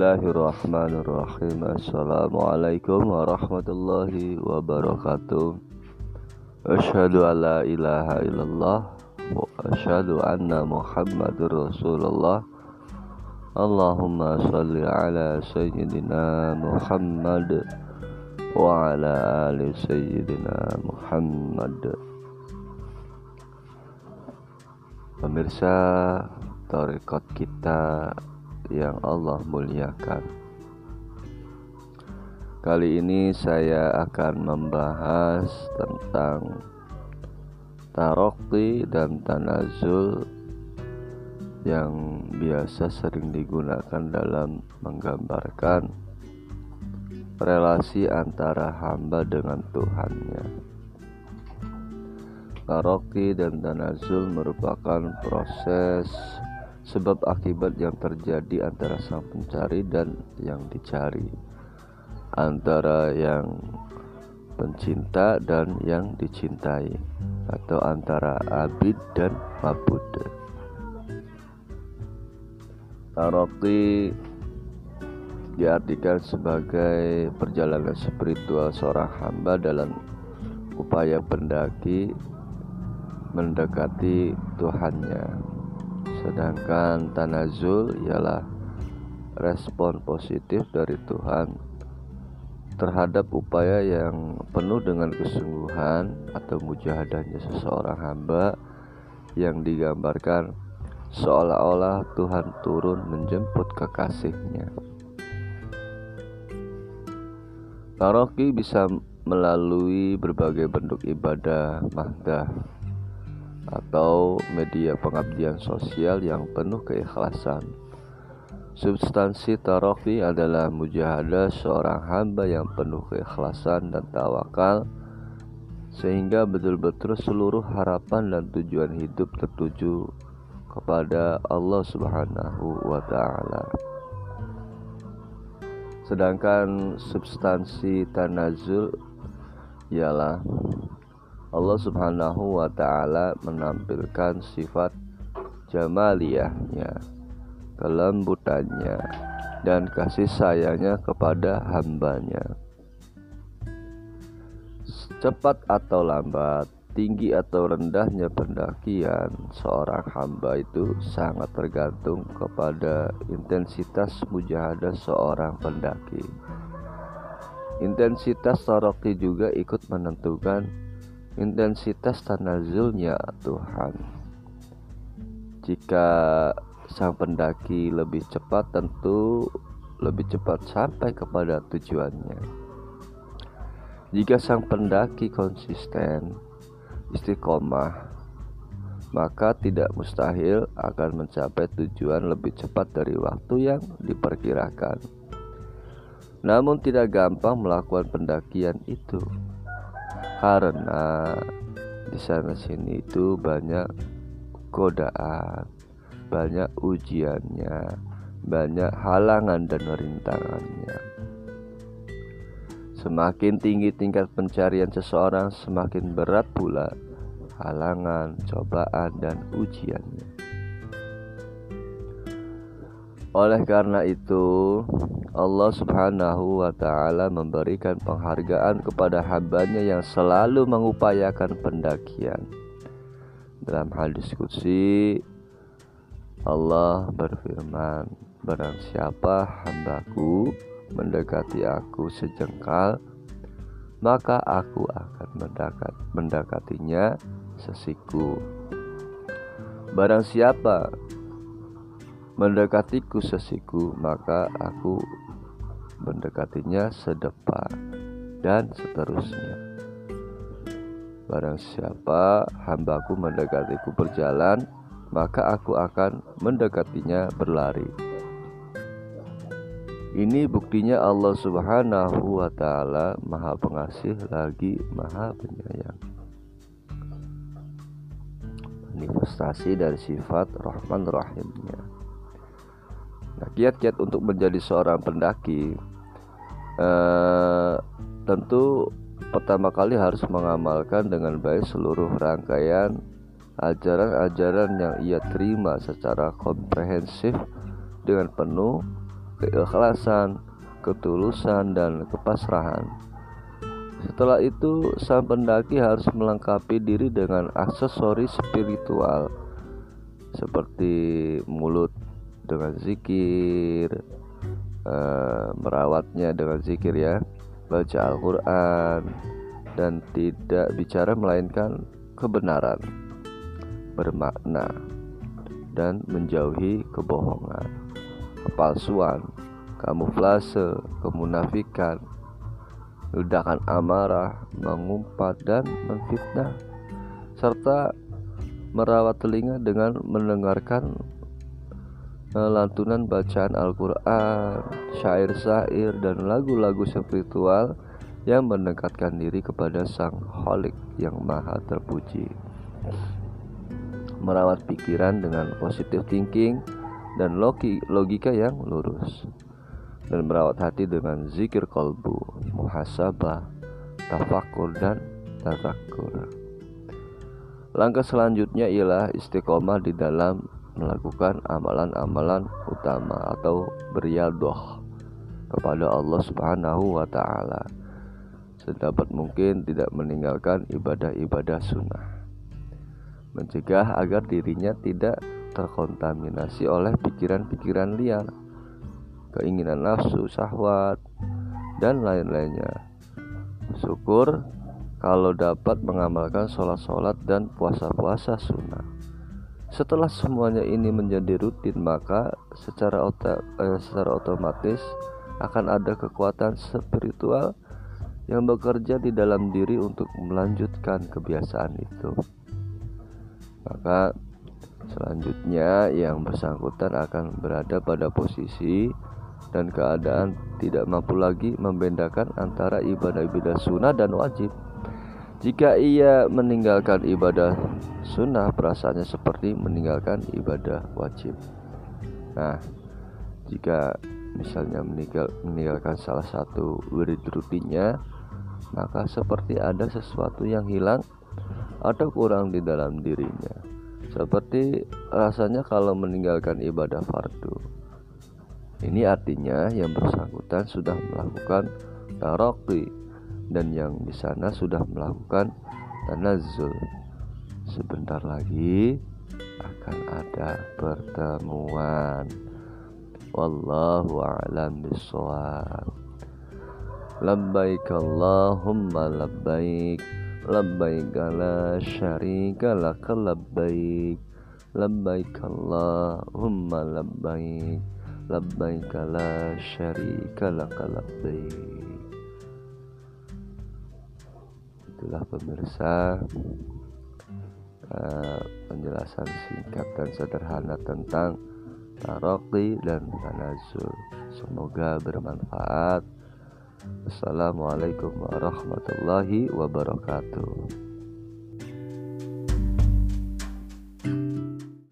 Bismillahirrahmanirrahim. Assalamualaikum warahmatullahi wabarakatuh. Asyhadu an la ilaha illallah Wa asyhadu anna muhammadur rasulullah. Allahumma salli ala sayyidina Muhammad Wa ala ali sayyidina Muhammad. Pemirsa Torikot kita yang Allah muliakan. Kali ini saya akan membahas tentang tarokti dan tanazul yang biasa sering digunakan dalam menggambarkan relasi antara hamba dengan Tuhannya. Tarokti dan tanazul merupakan proses sebab akibat yang terjadi antara sang pencari dan yang dicari antara yang pencinta dan yang dicintai atau antara abid dan mabud. Taroki diartikan sebagai perjalanan spiritual seorang hamba dalam upaya pendaki mendekati Tuhannya Sedangkan tanazul ialah respon positif dari Tuhan terhadap upaya yang penuh dengan kesungguhan atau mujahadahnya seseorang hamba yang digambarkan seolah-olah Tuhan turun menjemput kekasihnya. Paroki bisa melalui berbagai bentuk ibadah mahdah atau media pengabdian sosial yang penuh keikhlasan. Substansi tarofi adalah mujahadah seorang hamba yang penuh keikhlasan dan tawakal sehingga betul-betul seluruh harapan dan tujuan hidup tertuju kepada Allah Subhanahu wa taala. Sedangkan substansi tanazul ialah Allah Subhanahu wa taala menampilkan sifat jamaliyahnya, kelembutannya dan kasih sayangnya kepada hambanya. Cepat atau lambat, tinggi atau rendahnya pendakian seorang hamba itu sangat tergantung kepada intensitas mujahadah seorang pendaki. Intensitas taroki juga ikut menentukan intensitas tanazulnya Tuhan. Jika sang pendaki lebih cepat tentu lebih cepat sampai kepada tujuannya. Jika sang pendaki konsisten, istiqomah, maka tidak mustahil akan mencapai tujuan lebih cepat dari waktu yang diperkirakan. Namun tidak gampang melakukan pendakian itu karena di sana sini itu banyak godaan, banyak ujiannya, banyak halangan dan rintangannya. Semakin tinggi tingkat pencarian seseorang, semakin berat pula halangan, cobaan, dan ujiannya. Oleh karena itu, Allah Subhanahu wa Ta'ala memberikan penghargaan kepada hambanya yang selalu mengupayakan pendakian. Dalam hadis Qudsi, Allah berfirman, Barang siapa hambaku mendekati aku sejengkal, maka aku akan mendekat, mendekatinya sesiku. Barang siapa mendekatiku sesiku, maka aku mendekatinya sedepan dan seterusnya. Barang siapa hambaku mendekatiku berjalan, maka aku akan mendekatinya berlari. Ini buktinya Allah Subhanahu wa taala Maha Pengasih lagi Maha Penyayang. Manifestasi dari sifat Rahman Rahimnya. Nah, kiat-kiat untuk menjadi seorang pendaki eh, tentu pertama kali harus mengamalkan dengan baik seluruh rangkaian ajaran-ajaran yang ia terima secara komprehensif dengan penuh keikhlasan, ketulusan, dan kepasrahan. Setelah itu, sang pendaki harus melengkapi diri dengan aksesoris spiritual seperti mulut dengan zikir, eh, merawatnya dengan zikir ya, baca Al-Quran, dan tidak bicara melainkan kebenaran, bermakna, dan menjauhi kebohongan, kepalsuan, kamuflase, kemunafikan, ledakan amarah, mengumpat dan menfitnah, serta merawat telinga dengan mendengarkan lantunan bacaan Al-Quran, syair-syair, dan lagu-lagu spiritual yang mendekatkan diri kepada Sang Holik yang Maha Terpuji. Merawat pikiran dengan positive thinking dan logika yang lurus dan merawat hati dengan zikir kolbu, muhasabah, tafakur dan tazakur. Langkah selanjutnya ialah istiqomah di dalam melakukan amalan-amalan utama atau beriadoh kepada Allah Subhanahu wa taala. Sedapat mungkin tidak meninggalkan ibadah-ibadah sunnah. Mencegah agar dirinya tidak terkontaminasi oleh pikiran-pikiran liar keinginan nafsu, syahwat, dan lain-lainnya. Syukur kalau dapat mengamalkan sholat-sholat dan puasa-puasa sunnah. Setelah semuanya ini menjadi rutin, maka secara, otak, eh, secara otomatis akan ada kekuatan spiritual yang bekerja di dalam diri untuk melanjutkan kebiasaan itu. Maka selanjutnya yang bersangkutan akan berada pada posisi dan keadaan tidak mampu lagi membedakan antara ibadah-ibadah sunnah dan wajib. Jika ia meninggalkan ibadah sunnah, perasaannya seperti meninggalkan ibadah wajib. Nah, jika misalnya meninggal, meninggalkan salah satu wirid rutinnya, maka seperti ada sesuatu yang hilang atau kurang di dalam dirinya. Seperti rasanya kalau meninggalkan ibadah fardu. Ini artinya yang bersangkutan sudah melakukan taroki dan yang di sana sudah melakukan tanazul. Sebentar lagi akan ada pertemuan. Wallahu a'lam bishawab. Labbaik Allahumma labbaik Labbaik la syarika lak labbaik Labbaik Allahumma labbaik labbaik la syarika laka labbaik itulah pemirsa uh, penjelasan singkat dan sederhana tentang taroki dan tanazul semoga bermanfaat. Assalamualaikum warahmatullahi wabarakatuh